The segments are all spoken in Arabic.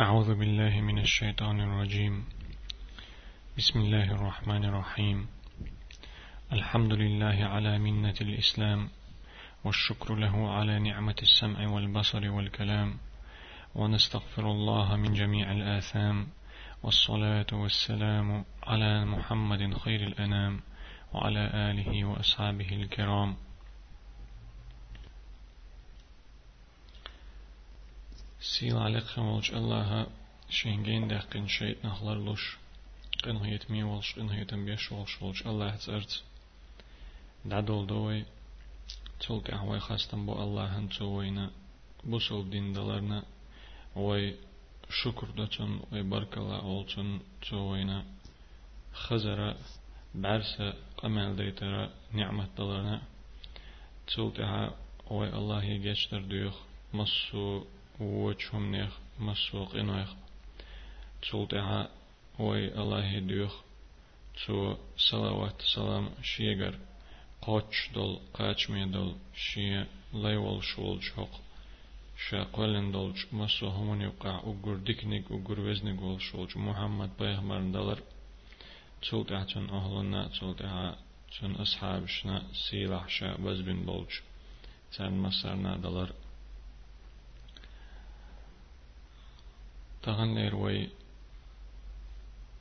أعوذ بالله من الشيطان الرجيم. بسم الله الرحمن الرحيم. الحمد لله على منة الإسلام والشكر له على نعمة السمع والبصر والكلام ونستغفر الله من جميع الآثام والصلاة والسلام على محمد خير الأنام وعلى آله وأصحابه الكرام. سيل عليك خمولج الله شينجين ده قن شيء نخلر لوش قن هيت مي والش قن هيت بيش والش والش الله تسرت دعدول دوي تلك أحوي خاستن بو الله هنتوينا بوسول دين دلرنا وي شكر دتون وي بارك الله أولتون توينا خزرة بعرسة قمال ديترا نعمة دلرنا تلك وي الله يجشتر ديوخ مصو وچهم نيخ مسوق إنويخ تسولتها وي الله ديوخ تو صلوات سلام شيغر قوش دول قاچ مي دول شي ليول شول شوق شا قولن دولج مسو همون يقع اگر ديكنيك اگر وزنك ول شولج محمد بيغمر دلر تسولتها تون أهلنا تسولتها تون أصحابشنا سيلح شا بزبن بولج تان مسارنا دلر تغن ليروي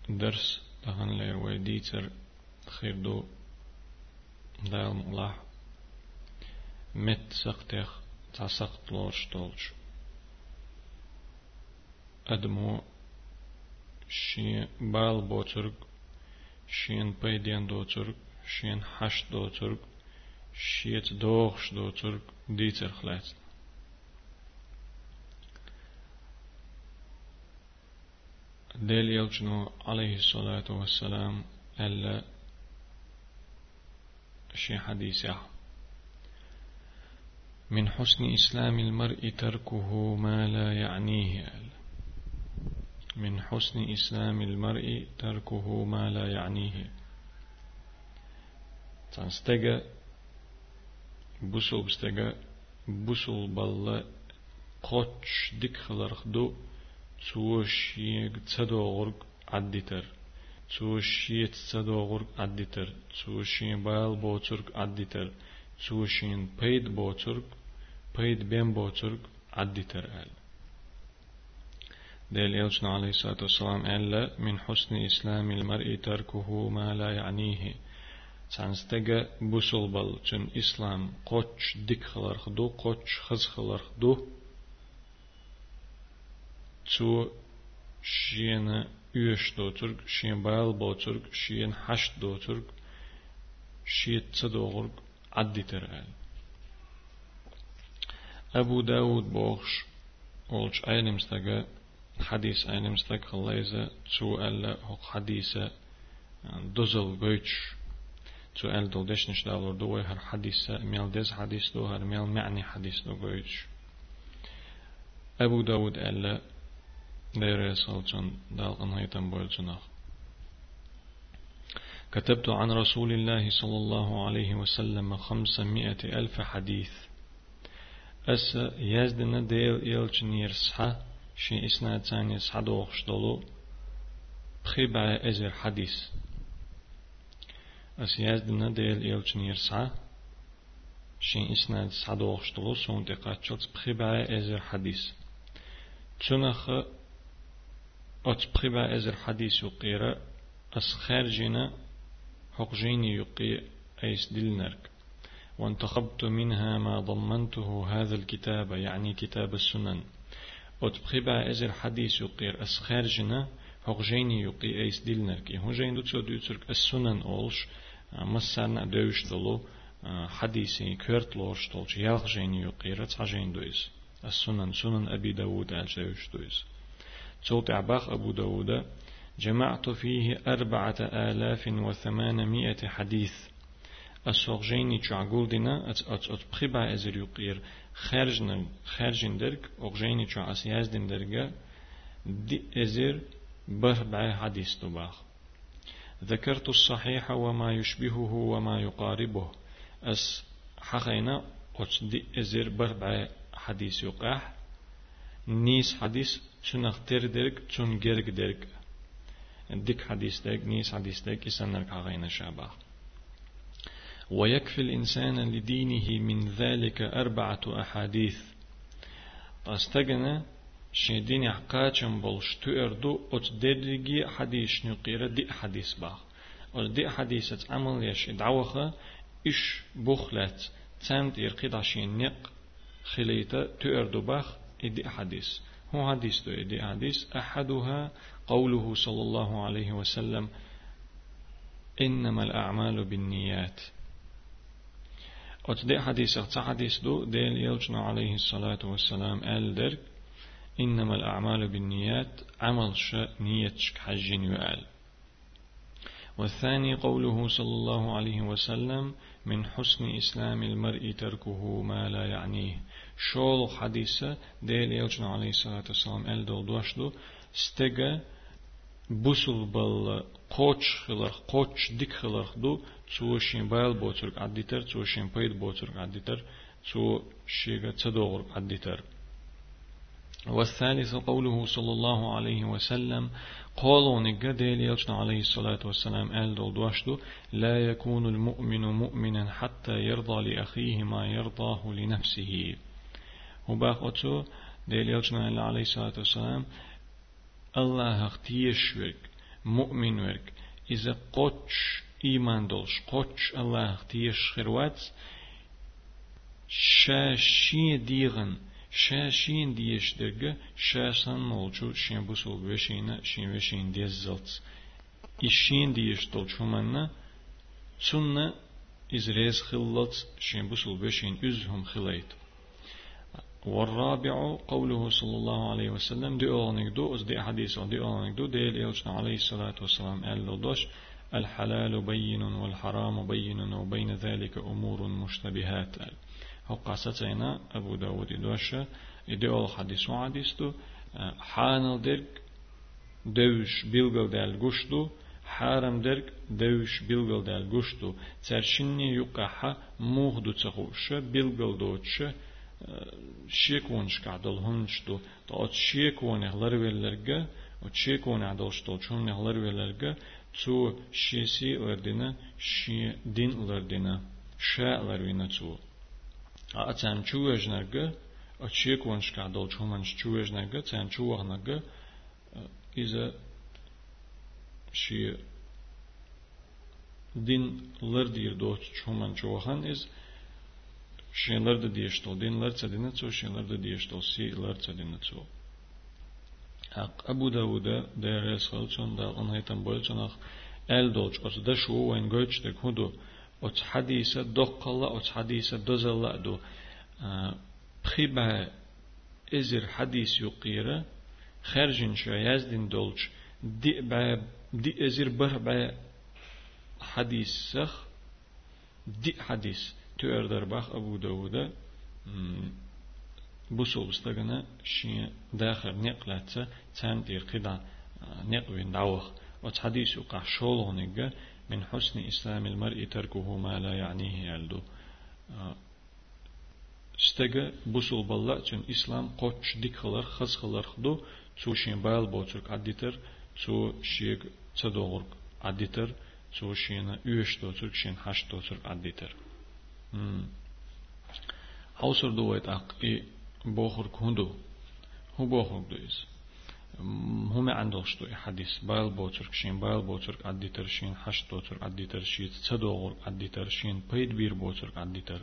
درس تغن ليروي ديتر خير دو دايل ملاح. مت سقتيخ تسقط لوش دولش أدمو شي بال بوترق شين بيدين دوترق شين حش دوترق شيت دوغش دوترق ديتر خلات. ديل يلجنو عليه الصلاة والسلام ألا شي حديث من حسن إسلام المرء تركه ما لا يعنيه من حسن إسلام المرء تركه ما لا يعنيه تنستجا بوسل بستجا بوسل بالله قوتش ديك خلرخ دو تسوشيك تصدوغرق عدتر تسوشي تصدوغرق عدتر تسوشي بايل بوترق عدتر تسوشين بيد بوترق بيد بين بوترق عدتر قال ديل يلجنا عليه الصلاة والسلام ألا من حسن إسلام المرء تركه ما لا يعنيه سانستجا بوسل بل جن إسلام قوش ديك خلرخ دو قوش خز خلرخ دو تو شين يوش دو ترك شين بايل بو ترك شين حش دو ترك شيت تصدوغرك عدي ترال أبو داود بوخش أولش أين مستقى حديث أين مستقى خليزة تو ألا هق حديثة دوزل بيتش تو أل دول ديش نشدالور دو هر حديثة ميل ديز حديث دو هر ميل معني حديث دو بيتش أبو داود ألا دير سالجان دالقن هيتم بولجناخ كتبت عن رسول الله صلى الله عليه وسلم خمسمائة ألف حديث. أس يزدنا ديل إلجن يرسحة شي إسناد ثاني يسحة دوخش دولو بخيبع أزر حديث. أس يزدنا ديل إلجن يرسحة شي إسناد سحة دوخش دولو سون دقات شلت بخيبع أزر حديث. تنخ أتبقى أزر حديث يقير أس خارجنا حقجيني يقي أيس دلنرك وانتخبت منها ما ضمنته هذا الكتاب يعني كتاب السنن. أتبقى أزر حديث يقير أس خارجنا حقجيني يقي أيس دلنرك هو جين دو تسو دوترك السنن أولش مسارنا دوش دلو حديثي كرت لورش تولش يالغ جين يقير تسعجين دويس. السنن سنن أبي داود ألجوش دويس. صوت عباخ أبو داود. جمعت فيه أربعة آلاف وثمانمائة حديث. السوغجيني تعقول دينا أت أت أت بخبا أزر يقير. خارجنا خارجين درك أوغجيني تشع أسياز دين درجة دي أزر بربع حديث تباخ ذكرت الصحيح وما يشبهه وما يقاربه. أس حقينا أت دي أزر بربع حديث يقاح. نيس حديث تنخ تر درك تن جرك درك ديك حديث ديك نيس حديث ديك إسنرك عغينا شابه. ويكفي الإنسان لدينه من ذلك أربعة أحاديث. أستغنى شيدين يحقاچم بولش تو إردو ات درجي حديث نقيرة دي حديث با. أو دي حديث عمل يش دعوخة إش بخلت تسمت يرقيد عشين نق خليتا تو إردو باخ إدي حديث هو حديث تو إدي حديث أحدها قوله صلى الله عليه وسلم إنما الأعمال بالنيات. دي حديث حديث دو ديل يلجنا عليه الصلاة والسلام. قال درك إنما الأعمال بالنيات عمل شاء نيتك حج يؤال. والثاني قوله صلى الله عليه وسلم من حسن إسلام المرء تركه ما لا يعنيه. شول حديثة ديل يلجنا عليه الصلاة والسلام قال دول دوشدو استجا بوسل بل قوش خلر قوش ديك خلر دو تو شين بايل بوترك عديتر تو شين بيد بوترك عديتر تو شيغا تدور عديتر والثالث قوله صلى الله عليه وسلم قالوا نقدل يلجنا عليه الصلاة والسلام قال دوشدو لا يكون المؤمن مؤمنا حتى يرضى لأخيه ما يرضاه لنفسه وباقوتو ديل يلجنا عليه الصلاة والسلام الله اختيش ورك مؤمن ورك إذا قوتش إيمان دولش قوتش الله اختيش خروات شاشي ديغن شاشين ديش درجة شاسن مولجو شين بوسول بشينا شين وشين ديز زلت إشين ديش دولشو منا تسنة إزريز خلت شين بوسول بشين أزهم خليت والرابع قوله صلى الله عليه وسلم دي أولانيك دو أز دي حديث دي أولانيك دو دي إلشنا عليه الصلاة والسلام قال دوش الحلال بين والحرام بين وبين ذلك أمور مشتبهات هو قصتنا أبو داود دوشة إدي أول حديث وحديث دو حانل درك دوش بيلغل دال گوشتو حارم درك دوش بيلغل دال گوشتو ترشني يقحا موغ دو تخوش بيلغل دوتش šiekoņš kā dal hunš to, tā ot šiekoņa larvelerga, ot šiekoņa dal što čomne larvelerga, cu šiesi lardina, šie din lardina, še larvina cu. A cen čuvežnerga, ot šiekoņš kā dal čomanš čuvežnerga, cen čuvahnerga, e, iza šie din lardir dot čoman čuvahan iz, შენლარ და დიეშტო დენლარ ცადინაცო შენლარ და დიეშტო სილარ ცადინაცო აკაბუ დავუდა დერეს ხალწონ და ყნაიტან ბოლწონახ ელ დოჭყოს და შუუენ გოჩტე ქუდო ოც ჰადისა დოყალა ოც ჰადისა დოზალა დო ფხიბა ეზერ ჰადის იუყირა ხერჟინ შაიაზდინ დოლჩ დი დი ეზერ ბარ ჰადისახ დი ჰადის. تؤردر باخ أبو داود بوسو بستغنا شي داخل نقلت تام دير قدا نقوين دعوخ وتحديث وقع شولونيغا من حسن إسلام المرء تركه ما لا يعنيه يلدو استغا بوسو بالله چون إسلام قوش ديك خلر خز خلر خدو تو شين بايل بوترك عديتر تو شيغ تدوغرك عديتر تو شين يوش دوترك شين حش دوترك عديتر do het ak i bochur kundu. Hu bochur do is. هم عندو شتو حديث بايل بوترك شين بايل بوترك عدي ترشين حش بوترك عدي ترشيت تصدوغر عدي ترشين بيد بير بوترك عدي تر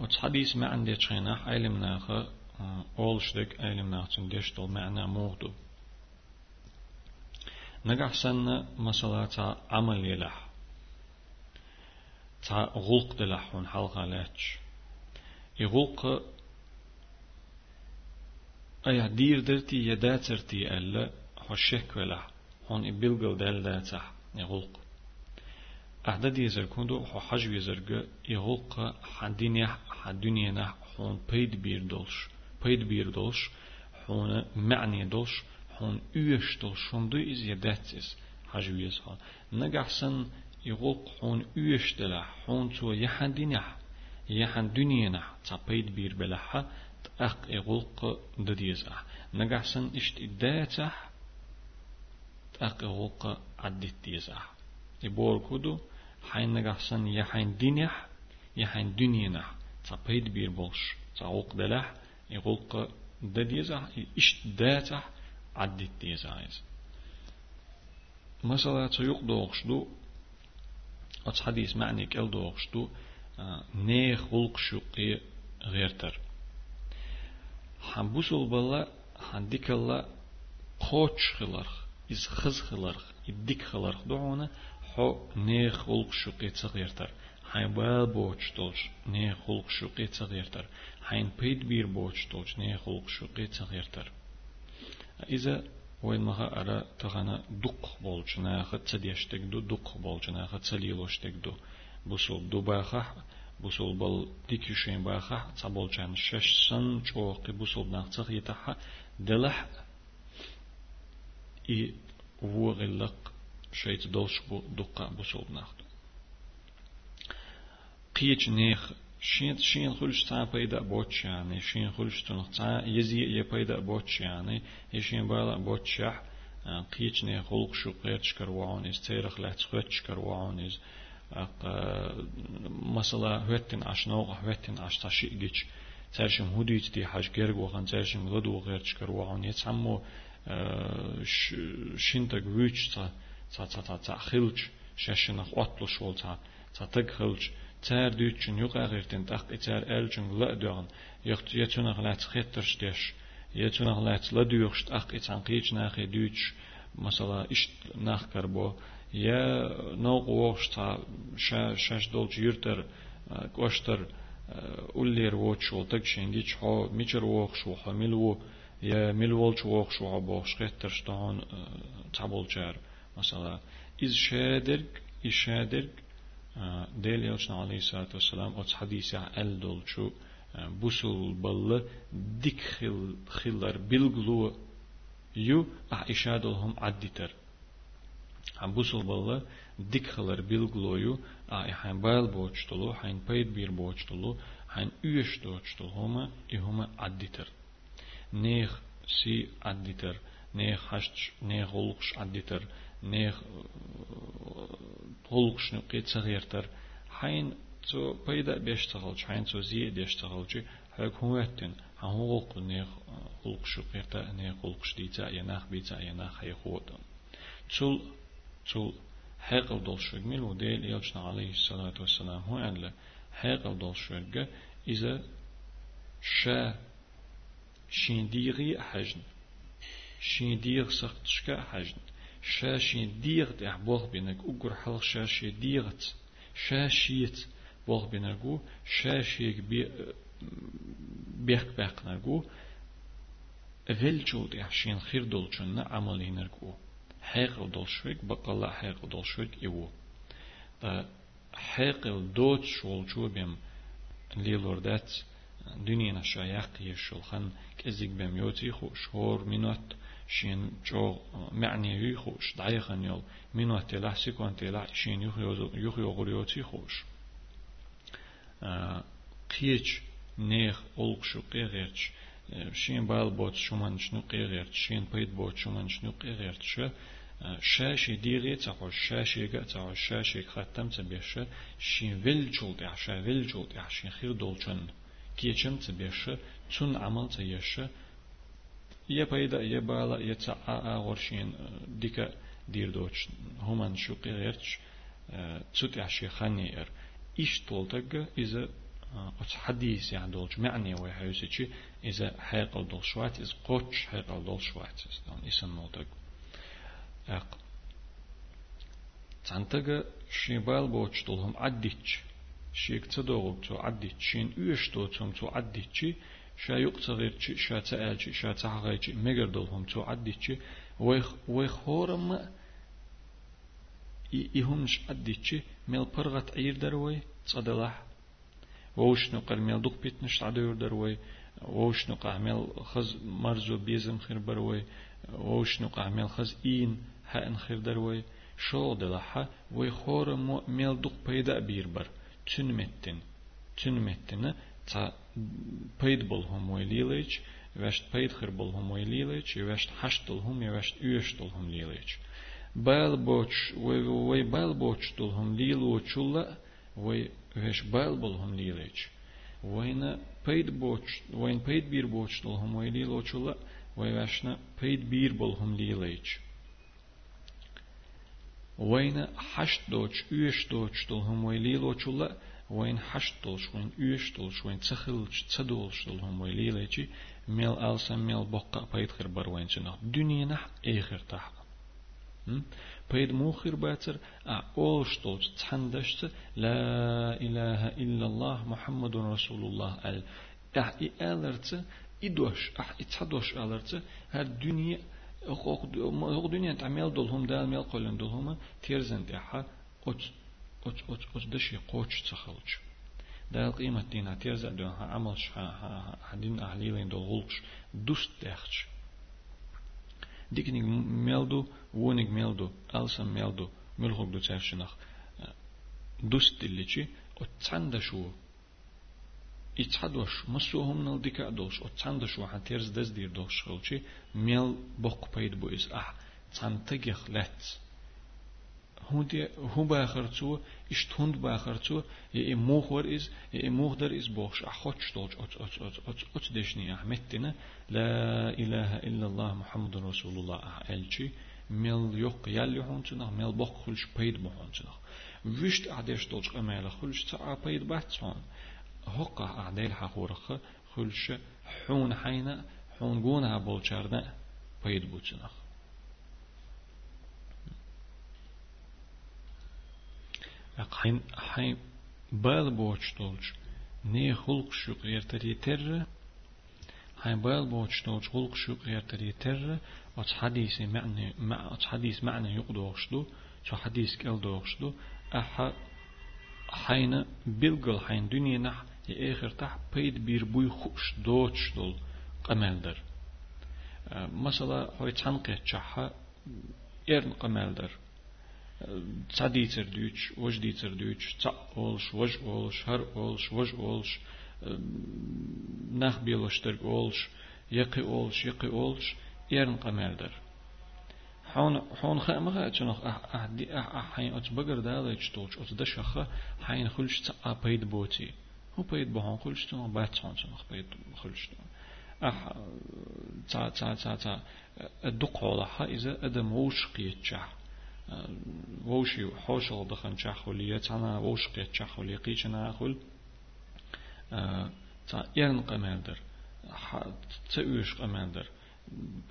وتس حديث ما عندي تشيناح علم ناخا أول شدك علم ناخا ديشتول معنى موغدو نجح سنة مسألة عمل يلح تا غلق دلحون حلقة لاتش يغلق أي دير درتي يداترتي ألا حشك ولا. هون إبلغل دال داتح يغلق أحدد يزر كندو حو حجو يزرق يغلق حدينيا حدنيا هون بيد بير دولش بيد بير دولش هون معني دولش هون üyeş dolşundu iz yedetiz haju yezha nagahsan يغوق حون يشتلا حون تو يحن دينح يحن دنينا تبيد بير بلحة أق إغلق دديزح نجحسن إشت إداتح أق إغلق عدت ديزح يبور كدو حين نجحسن يحين دينيح يحين دنينح تبيد بير بولش تعوق دلح يغلق دديزح إشت داتح عدت ديزح مثلا تيوق دوغشدو أتس حديث معني كل دوغشدو نيخ غلق شقي غيرتر حن بوسول بلا حن ديك الله قوش خلرخ إز خز خلرخ إديك خلرخ دعونا حو نيخ خلق شقي تغيرتر حين بال بوش تولش نيخ خلق شقي تغيرتر حين بيد بير بوش تولش نيخ خلق شقي تغيرتر إذا وين مها أرى تغانا دق بولش ناخد تديشتك دو دق بولش ناخد تليلوشتك دو بوسول دو باخح بوسول بل ديكيشين باخح تبولشان شش سن چوقي بوسول ناختصخ يتحا دلح إي وغلق شيت دولش بو دقا بوسول ناخد قيج نيخ شين شين خلش تا پیدا بوچ يعني شين خلش تنخ تا يزي يه پیدا بوچ يعني يشين بالا بوچح قيج نه خلق شو قير شكر وعون إز تيرخ لا تخوت شكر وعون إز مثلا هوتن عشنوغ هوتن عش تشي جيش ترشم هديت دي حاج جرگ وخان ترشم غدو غير شكر وعون يتسمو شينتك ويش تا تا تا تا تا خلج ششنخ أطلش شول تا تا تك خلج تار دوتشن يقع غيرتن تق إتار ألجن لا دوغن يخت يتونا غلات خيترش ديش يتونا غلات لا دوغش تق إتان قيج ناخي دوتش مثلا إش ناخ كربو يا نوق ووش تا شا شاش دولج يرتر قوشتر أولير ووتشول تكشين ديش حو ميچر ووخ حو ملو يا ملولش ووخ شو عبوخ خيترش تهون تابول جار مثلا إز شادرك إز شادرك ديل يلشنا عليه الصلاة والسلام أتس حديثة أل دولشو بوسول بل ديك خل خلر بلغلو يو أعيشا دولهم عدتر هم بوسول بل ديك خلر بلغلو يو أعي حين بايل بوچتلو حين بيد بير بوچتلو حين üyeş دوچتلو هما إهما عدتر نيخ سي عدتر نيخ حشت نيخ غلقش عدتر نيخ толкшны قيتسغيرتر حين تو بيدا بيشتغل حين تو زي بيشتغل هاك هو اتن هو قل نيخ خلق شو قيرتا نيخ خلق شديتا يناخ بيتا يناخ هي خوتا تول تول حقل دول شوغ وديل يلجنا عليه الصلاة والسلام هو أن له حقل دول شوغ إذا شا شين ديغي حجن شين ديغ سختشكا حجن شاشي ديغت اح بوغ بينك اقر حلق شاشي ديغت شاشيت بوغ بينكو شاشيك بي بيخ باق نرجو فيلجود احشين خير دولشن عملي نرجو حيق دولشويك بقلا حيق دولشويك ايوو حيق دوت شول شو بيم ليلوردات دنيا شايق يشول خن كزيك بيم يوتي خو شهور منوت شين جو معني يخوش دعيخن يول منو تلا سيكون تلا شين يخيو يخيو غريوتي خوش قيش نيخ أولق شو قيغيرش شين بال بوت شومان شنو قيغيرش شين بيت بوت شومان شنو قيغيرش شاشي ديغي تاخوش شاشي قا تاخوش شاشي ختم تبيش شين فيل جولد عشا فيل جولد عشان خير دولشن كيچم تبيش تون عمل تيش يا بيدا يا بالا يا تا غورشين ديكا دير دوتش همان شو قيرتش تسوت عشي خاني إر. إيش طولتك إذا أتس حديث يعني دولش معني وحيوسيتشي إذا حيقل دول شوات إذا قوتش حيقل دول شوات إذا إسم مولتك أق. تانتك شيبال بوتش دولهم عديتش. شيك تدوغب تو عديتش. شين üyeş دوتهم تو عديتش شا يقتصغير شا تأل شا تحغي مجر دولهم تو عدي ويخ ويخ هورم إيهمش عدي ميل برغت عير دروي تصدلح ووش نقر ميل دوق بيتنش عدور دروي ووش نقع ميل خز مرزو بيزم خير بروي ووش نقع ميل خز إين هأن خير دروي شو دلحة ويخور ميل دوق بيدا بيربر تنمتن تنمتن تا ويليليج وشت حشتلهم وشت يشتلهم ليليج بال بوش وي بال بوش تلهم ليلو تشولا وي وش بال بولهم ليليج وين بيد بوش وين بيد بير بوش تلهم ويليلو تشولا وي وشنا بيد بير بولهم ليليج وين حشت دوش يش دوش تلهم ويليلو تشولا وين حشتلش وين يشتلش وين تسخلش تسدولش تلهم ويليليجي ميل ألسن ميل بقى بيت خير بروين شنو دنيا نح إخر تح بيد موخر باتر أولش تولش تحندشت لا إله إلا الله محمد رسول الله ال أح إالرت إدوش أح إتحدوش ألرت هالدنيا هو دنيا تعمل دولهم دال ميل قولن دولهم تيرزن دحا أوش أوش أوش دشي قوش تخلج. دا قيمة دينا تيرزا دون ها عملش ها دين أهليلين دول غلقش دوست دخش ديكنيك ميلدو وونيك ميلدو ألسن ميلدو ملخوك دو تافشنخ دوست الليشي أتساندشو يتحدوش مسوهم نل ديكا دوش. أتساندشو حتيرز دز دير دوش خلشي. ميل بوق بيد بويز أح. تسانتجيخ لاتس. هوندي هو باخرتو إشت هوند باخرتو يا موخور إز يا موخدر إز بوخش أخوش تولج أت أت أت أت أت دشني أحمدنا لا إله إلا الله محمد رسول الله ألشي ميل يوق يالي هونتنا ميل بوخ خلش بيد بهونتنا وشت أعديش تولج أمال خلش؟ تاع بيد باتسون هقا أعديل حقورخ خلش حون حينا حون جونها بولشارنا بيد بوتنا حين حين بال بوش دولش ني خلق شوق يرتري تر حين بال بوش دولش خلق شوق يرتري تر أتش حديث معنى مع أتش حديث معنى يقدوش دو شو حديث كل دوش دو أح حين بلغل حين دنيا نح يآخر تح بيد بير بوي خوش دوش دول قمال در مثلا هاي تسعديتر دوش وش ديتر دوش تع أولش وش أولش هر أولش وش أولش نخ بيلوش ترق أولش يقي أولش يقي أولش يرن قمردر حون حون خا خا تشنخ أحدي أح حين أتبقر دالا يشتولش أتدشخ حين خلش تع بيد بوتي هو بيد بهون خلش تنو باتشون تشنخ بيد خلش أح تا تا تا تا الدق على إذا أدم وش قيتشح ووشي حوشل دخن شاخولي يتانا ووش قيت شاخولي قيشنا أخول تا إرن قمالدر تأوش قمالدر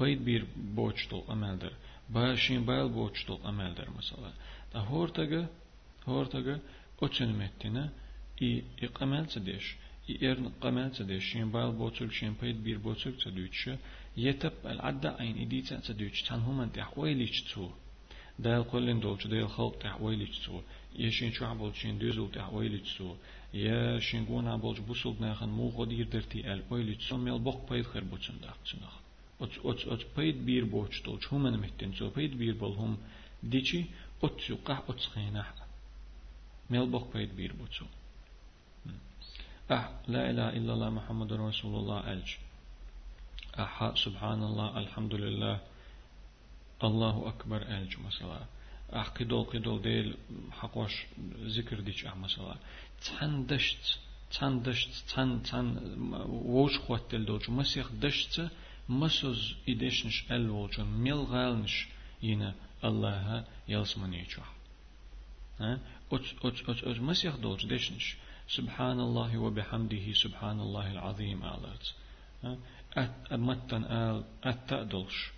بيد بير بوچتل قمالدر باشين بايل بوچتل قمالدر مثلا. تا هورتاga هورتاga أتشن متنا إي إقمال تدش إي إرن قمال تدش شين بايل بوچل شين بيد بير بوچل تدوش يتب العدة عين إديتا تدوش تان هم انت حواليش تو. دال قلن دولش دال خلق تحويل تسو يشين شو عبول شين دوزل تحويل تسو يا شين قون عبول بوصل ناخن مو غدير درتي ال ويل تسو ميل بوق بيد خير بوتشن داخ تسنخ ات ات ات بيد بير بوش دولش هم من مهتن سو بيد بير بول هم ديشي ات سو قح ات سخينح ميل بوق بيد بير بوتشو أح لا إله إلا الله محمد رسول الله ألج أح سبحان الله الحمد لله الله أكبر ألج مثلا أح قدول قدول ديل حقوش ذكر ديش أح مثلا تان دشت تان دشت تان تان ووش خوات دل دوج مسيخ دشت مسوز إدشنش أل ووجو ميل غالنش ينا الله يلسمني يجوح ها أت أت أت أت مسيخ دوج دشنش سبحان الله وبحمده سبحان الله العظيم آلات أمتن آل أتأدلش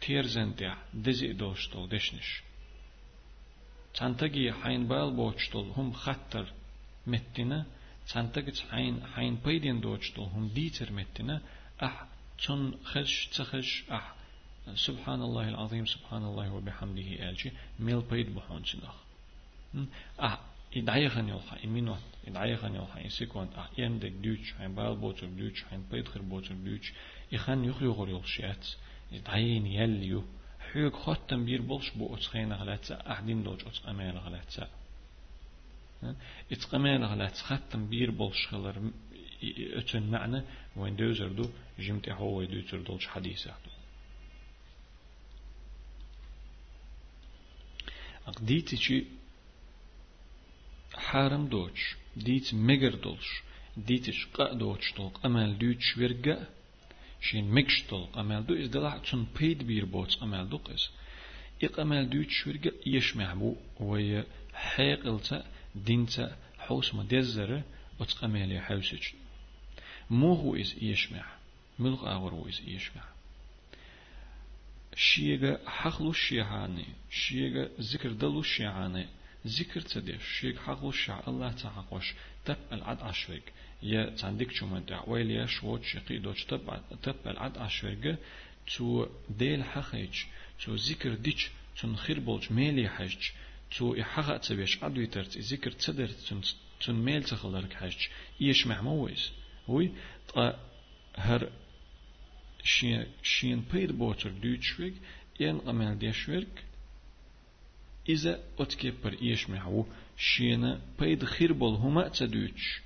تيرزنتيا دزي دوشتول دشنش. تانتجي حين بال بوشتول هم خطر متنا تانتجي حين حين بيدين دوشتول هم ديتر متنا أح تون خش تخش أح. سبحان الله العظيم سبحان الله وبحمده ألجي ميل بيد بحون شنخ أح إدعي خن يلحا إمينو إدعي خن يلحا إنسيكون أح يندك دوش حين بال بوشر دوش حين بيد خير بوشر دوش إخان يخلي غور يلشيات يتعين يليو حيوك ختم بير بولش بو أتخين غلاتسا أحدين دوج أمين غلاتسا اتقمين على تختم بير بولش خلر اتن معنى وين دوزر دو جمت هو دوزر دولش حديثة ديتي شي حارم دوتش ديت مجر دولش ديتش قا دوتش طلق أمال دوتش ورقا شين مكش طلق أمال دو إز دلع تن بيد بير بوتس أمال دو قس إق أمال دوتش ورقا يشمع بو وي حيقلتا دينتا حوس ما دزر وتق أمال يحوسج مو هو إز يشمع ملغ آور هو إز يشمع شيغا حقلو شيعاني شيغا ذكر دلو شيعاني ذكر تدش شيغ حقلو شيع الله تعقوش تب العد عشرك يا تعندك شو مدع ويليا شوت شقي دوش تب تب العد عشرك تو ديل حقيج تو ذكر ديش تن خير بولج ميلي حج تو إحقا تبيش عدو يترت ذكر تدر تن تن ميل تخلرك حج إيش معموز وي هر شين شين بيد بوتر دوتشويك ين أمال ديشويك إذا أتكبر إيش معو شين بيد خير بول هما تدوتش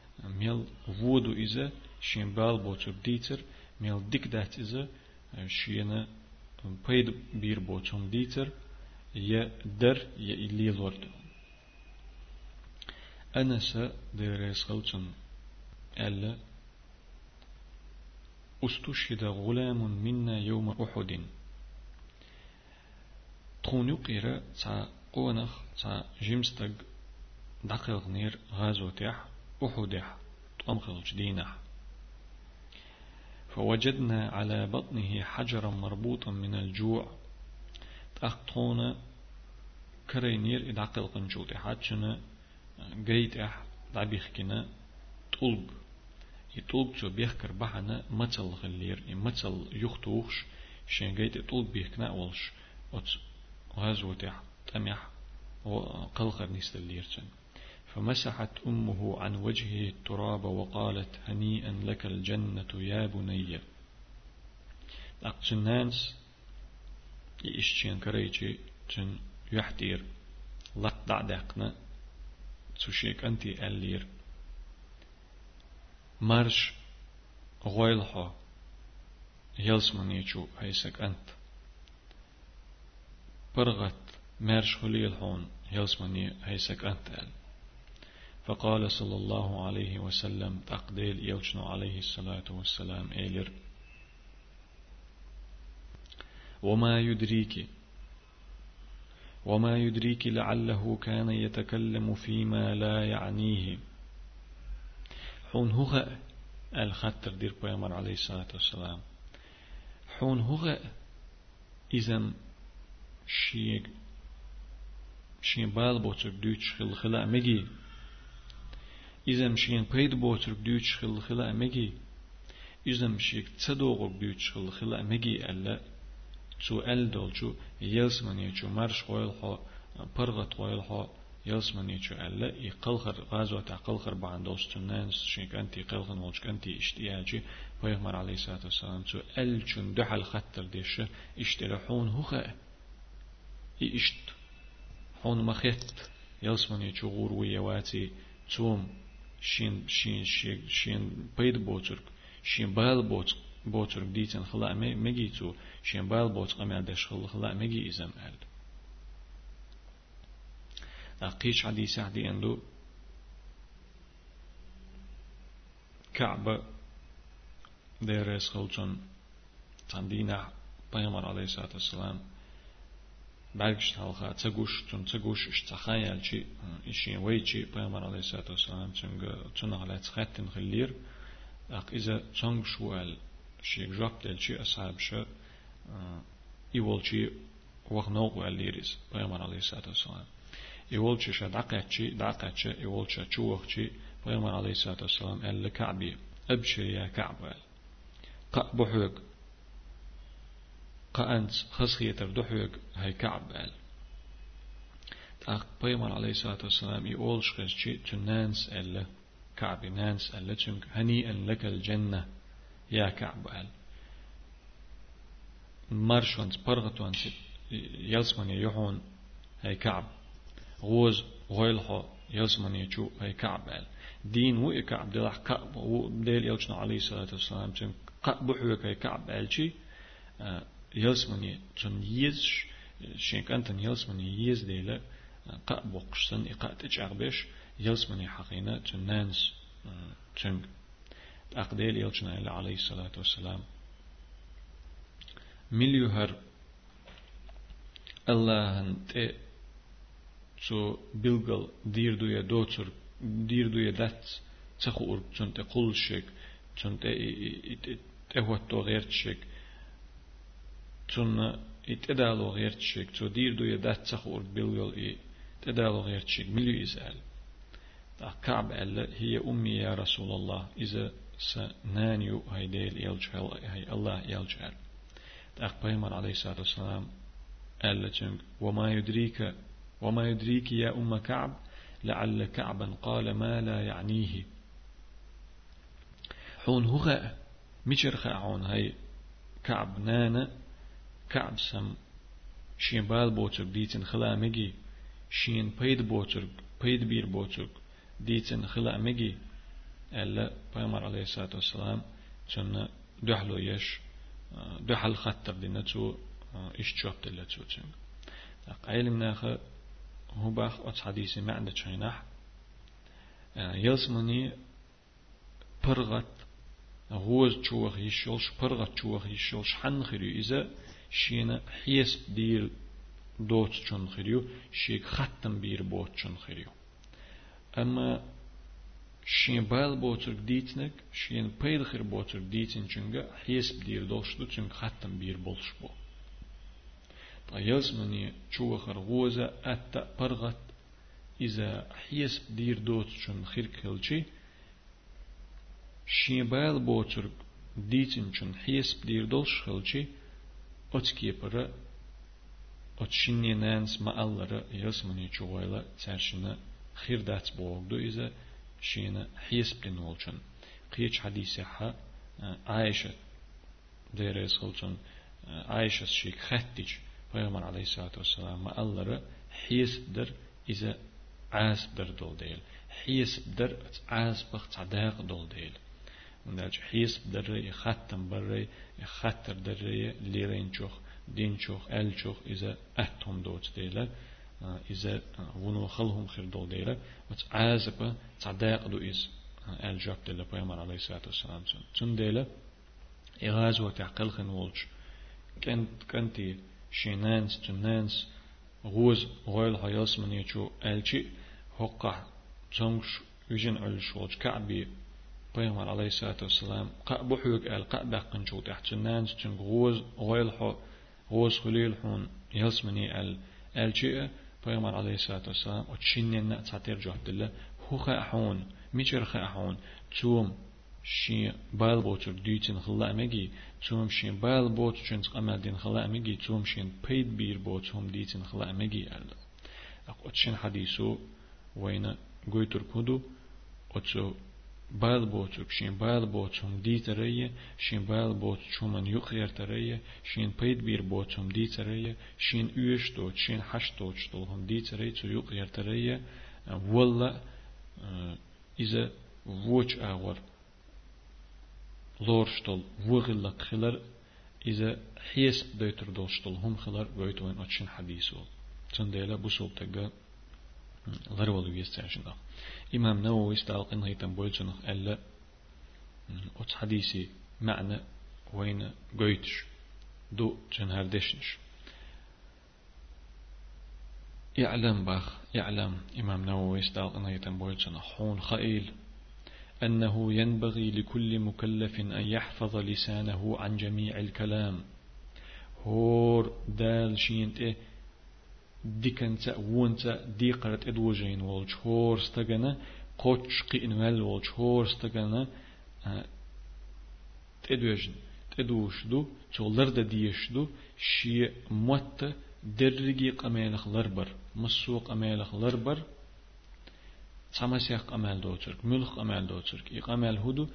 ميل وودو إذا شين بال بوتر ديتر ميل ديك دات إذا شين بيد بير بوتون ديتر يا در يا إلي لورد أنا سا ديريس خلطن ألا استشهد غلام منا يوم أحد تخون يقير تا قونخ تا جيمستق دقيق نير غازو تيح أحدح تأمخلج دينح فوجدنا على بطنه حجرا مربوطا من الجوع. تأخطون كرينير إدعقل قنجوت حاجنا قيت أح دعبيخ كنا طلب. يطلب جو بيخكر بحنا متل غلير متل يختوخش شين جيت يطلب بيخكنا أولش. وت غازو تح تمح وقلقر نيست فمسحت أمه عن وجهه التراب وقالت هنيئا لك الجنة يا بني. أقتنانس يشتين كريجي تن يحتير. لق دعدقنا. تشيك أنتي اللير مرش غويلها يلسمن يجو هيسك أنت. برغت مرش خليل هون يلسمن هيسك أنت أل فقال صلى الله عليه وسلم تقديل يوشنو عليه الصلاة والسلام إيلر وما يدريك وما يدريك لعله كان يتكلم فيما لا يعنيه. حون هو الخطر دير بيامر عليه الصلاة والسلام. حون هو إذن شيء شيء بال بوتر دوتش خل خلا مجي إذن شيء بيد بوتر دوتش خل خلا مجي إذن شيء تصدوغ دوتش خل خلا مجي ألا تو أل دولجو يلسمن يجو مرش خويل خو برغت خويل خو يلسمن يجو ألا يقلخر غازوة قلخر بعد دوستنان شيك أنت قلخن ولش أنت اشتياجي ويغمر عليه الصلاة والسلام تو أل جن دحل خطر ديش اشترحون هخا إشت حون مخيت يلسمن يجو غور ويواتي توم شين شين شين شين بيد بوترك شين بال بوترك بوتر ديتن خلا مجي تو شين بال بوت قمع دش خلا خلا مجي إزم أل أقيش عدي سعدي أندو كعبة ديرس خلطن تندينا بيامر عليه الصلاة والسلام بعدش تالخا تجوش تون تجوش اشتخيل شيء إشي ويجي بيامر عليه الصلاة والسلام تنج تنغ لا تخاتن خلير أق إذا تنغ شوال شيء جاب دل شيء أصحاب شيء يول شيء وغنوق والليريس بيامر عليه الصلاة والسلام يولش دعقتشي دعقتش يولش شوخشي پیغمبر عليه الصلاة والسلام قال لكعبي أبشر يا كعب قا بحوك قا أنت خسخيتر دحوك هاي كعب قال أخ پیغمبر عليه الصلاة والسلام يقولش خشي تنانس قال كعب نانس قال لتشنك هنيئا لك الجنة يا كعب قال مرشونس برغتونس يلسمن يحون هاي كعب. غوز غويلحو يلسمن يجو هاي كعب قال دين و كعب دلح كعب و ديل يلشنا عليه الصلاة والسلام تن قعب حوك هاي كعب قال شي يلسمن تن يز شينك أنت يلسمن يز ديلا قعب وقشتن إقاء تجعبش يلسمن حقينا تن نانس تن أقديل يلشنا عليه الصلاة والسلام مليوهر الله انت سو بلغل دير دويا دوتر دير دويا دات تخور تنت قل شك تنت تهوتو غير شك تن اتدالو غير شك تو دير دويا دات تخور بلغل اي تدالو غير شك مليو يسأل كعب قال هي أمي يا رسول الله إذا سنانيو هيديل يلجهل هي الله يلجهل أخ عليه الصلاة والسلام قال لك وما يدريك وما يدريك يا أم كعب لعل كعبا قال ما لا يعنيه حون هو مجر عون هاي كعب نانا كعب سم شين بال بوتر ديتن خلا مجي شين بيد بوتر بيد بير بوتر ديتن خلا مجي ألا بيمر عليه الصلاة والسلام جنة دحلو يش دحل خطر دينا تو إيش جواب دلت تو تشنگ قايل مناخ هو باخ أتس حديثي ما عندك شيناح يلسمني برغت غوز تشوخ يشولش برغت تشوخ يشولش حن خيريو إذا شينا حيس دير دوت چون خيريو شيك ختم بير بوت چون خيريو أما شين بايل بوتر ديتنك شين بيل خير بوتر ديتن چونغا حيس بدير دوشتو چونغ ختم بير بولش بو يزمني چوخر غوزة أتا برغت إذا حيس بدير دوت چون خير كلشي شين بايل بوتر ديتن چون حيس بدير دوش خلشي أتكي برا أتشيني Oçkiepara oçinninens maallara yasmani çuvayla çarşını xirdat boğdu izə şina hisblin olçun. Qiyç hadisi ha e, Ayşe deres olçun e, Ayşe şik xattiç Peygamber aleyhissalatu vesselam maallara hisbdir izə azbir dol deyil. Hisbdir azbıq çadaq dol deyil. ديل حيس در يختم بري يختر در ليرين شوخ دين شوخ ال شوخ إذا أهتم دوت ديلا إذا ونو خلهم خير دول ديلا وتعاز بخ صداق دو إز ال جاب ديلا پیغمبر علیه الصلاة والسلام تون ديلا إغاز وتعقل خن ولش كنت كنتي شينانس تنانس غوز غويل هياس من يجو ألشي هقع تنش يجن ألشوج كعبي بيغمر عليه الصلاة والسلام قا بحوك أل قا بقن شو تحت تنانس تن غوز غويل حو غوز خليل حون ياس مني أل ألشي بيغمر عليه الصلاة والسلام وتشينين تعتير جهد الله هو خاحون ميشر خاحون توم شي بايل بوتر ديتن خلا مجي توم شين بايل بوت شين قمل دين خلا مجي توم شين بيد بير بوت هم ديتن خلا مجي أرلا أقوت شين حديثو وين قويتر كودو أتسو بايل بوت شين بايل بوت هم دي ترية شين بايل بوت شومن يخير ترية شين بيد بير بوت هم دي ترية شين يوش دوت شين حش دوت هم دي ترية تو يخير ترية ولا إذا ووش أغور لورشتل وغلق خلر إذا حيس بيتر دوشتل هم خلر ويتوين أتشن حديثو تنديلا بسول تقا يستعشنا إمام نووي استعلق إنه يتم بولجنخ ألا أتس حديثي معنى وين قويتش دو جنهار دشنش يعلم باخ يعلم إمام نووي إنه يتم بولجنخ حون خائل أنه ينبغي لكل مكلف أن يحفظ لسانه عن جميع الكلام هور دال شينت إيه ديكنتا وونتا ديقرت ادوجين والج هورستغنا قوتش قين ول والج هورستغنا تدوجن تدوش دو تولر دا ديش دو شي موت درجي قمالخ لربر مسوق قمالخ لربر تمسيق قمال دوترك ملخ قمال دوترك يقمال هدو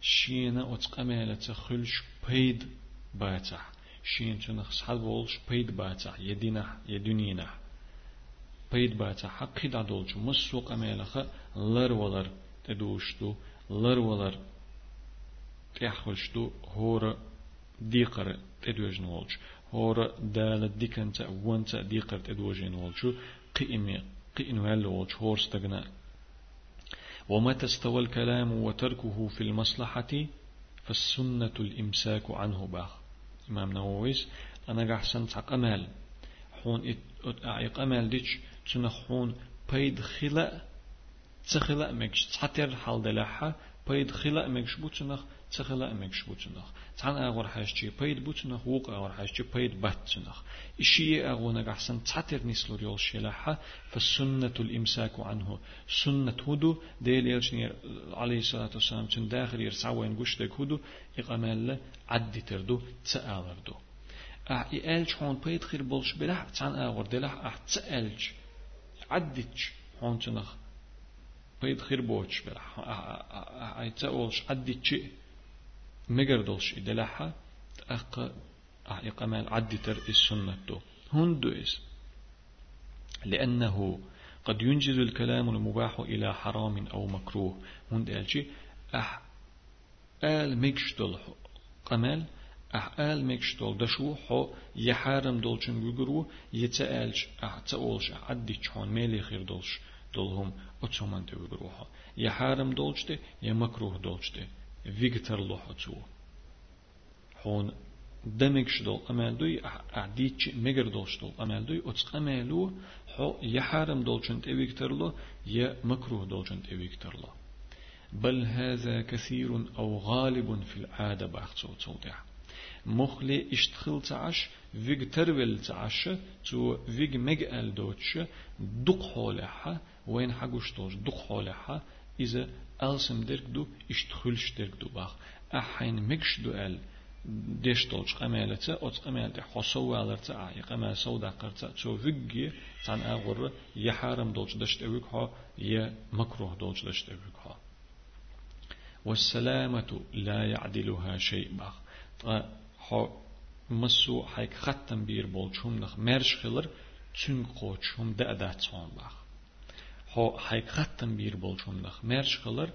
شينا اوت قمالة خلش بيد باتح شين تنخ صحاب ولش بيد باتح يدينا يدنينا بيد باتح حقي دادولش مسوق قمالخ لر ولر تدوشتو لر ولر تحخلشتو هور ديقر تدوجن ولش هور دال ديكنت وانت ديقر تدوجن ولشو قيمي قيم ولا ولش هور استغنى ومتى استوى الكلام وتركه في المصلحة فالسنة الإمساك عنه باخ. إمام نوويس أنا قحسن تق أمال. حون أعيق أمال ديش تنخون بيد خلاء تخلاء مكش تحتر حال دلاحة. بيد خلاء مكش بوتنخ تخلاء مكش بوتنخ تان أغور حاجتي بيد بوتنخ وق أغور حاجتي بيد باتنخ إشي أغونا أحسن تاتر نسلور يول شلاحة فالسنة الإمساك عنه سنة هدو ديل يلشني عليه الصلاة والسلام تن داخل يرسعوين قشتك هدو إقامال عدي تردو تسألردو أح إيالج هون بيد خير بولش بلح تان أغور دلح أح تسألج عدتش هون تنخ بيد خير بوش بلح أح تسألش عدتش مجردولش دلحة أق إقامال عدي تر السنة دو هندو إس لأنه قد ينجز الكلام المباح إلى حرام أو مكروه. هند ألشي أح آل ميكشتل قمال أح آل ميكشتل دشو حو. يحارم دولشن يقرو يتألش أح تأولش عدي تشون ميلي خير دولش. دولهم أتسومن تيقروها يحارم دولشتي يمكروه دولشتي فيكتر لوحتو حون دمك شدول أمال دوي أعديتش مجر دول شدول أمال دوي أتسق أمالو حو يحارم دول شنت إويكتر له يا مكروه دول شنت إويكتر له بل هذا كثير أو غالب في العادة بأختصو توضيح مخلي اشتخل تعش فيج ترول تعش تو فيج مجأل دوتش دق حولها وين حقوش توش دق حولها إذا ألسم درك دو اشتخلش درك دو باخ. أحين مكش دو أل ديشتولش قمالة أوت قمالة حصو والرتا عاي قمال سودا قرتا تو فيجي تان أغر يحارم دولش دشت أويك ها يا مكروه دولش دشت أويك ها. والسلامة لا يعدلها شيء باخ. ها مسو حيك ختم بير بولشهم نخ مرش خلر تون قوچهم دأ دا تون باخ. ها حيك ختم بير بولشهم نخ مرش خلر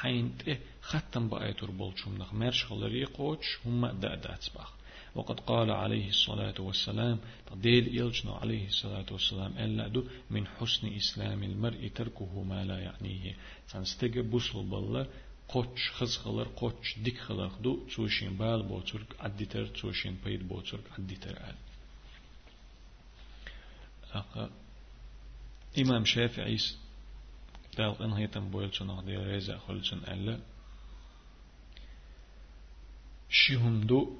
حينت ختم بآيتور بولشم نخ مرش خلري قوش هم دأدات بخ وقد قال عليه الصلاة والسلام تديل إلجنا عليه الصلاة والسلام ألا دو من حسن إسلام المرء تركه ما لا يعنيه تنستيق بوصل بالله قوش خز خلر قوش ديك خلر دو توشين بال بوترك عدتر توشين بيد بوترك عدتر آل إمام شافعي دال ان هيتم بويلچن اخ دي ريزا خلچن الا شيهم دو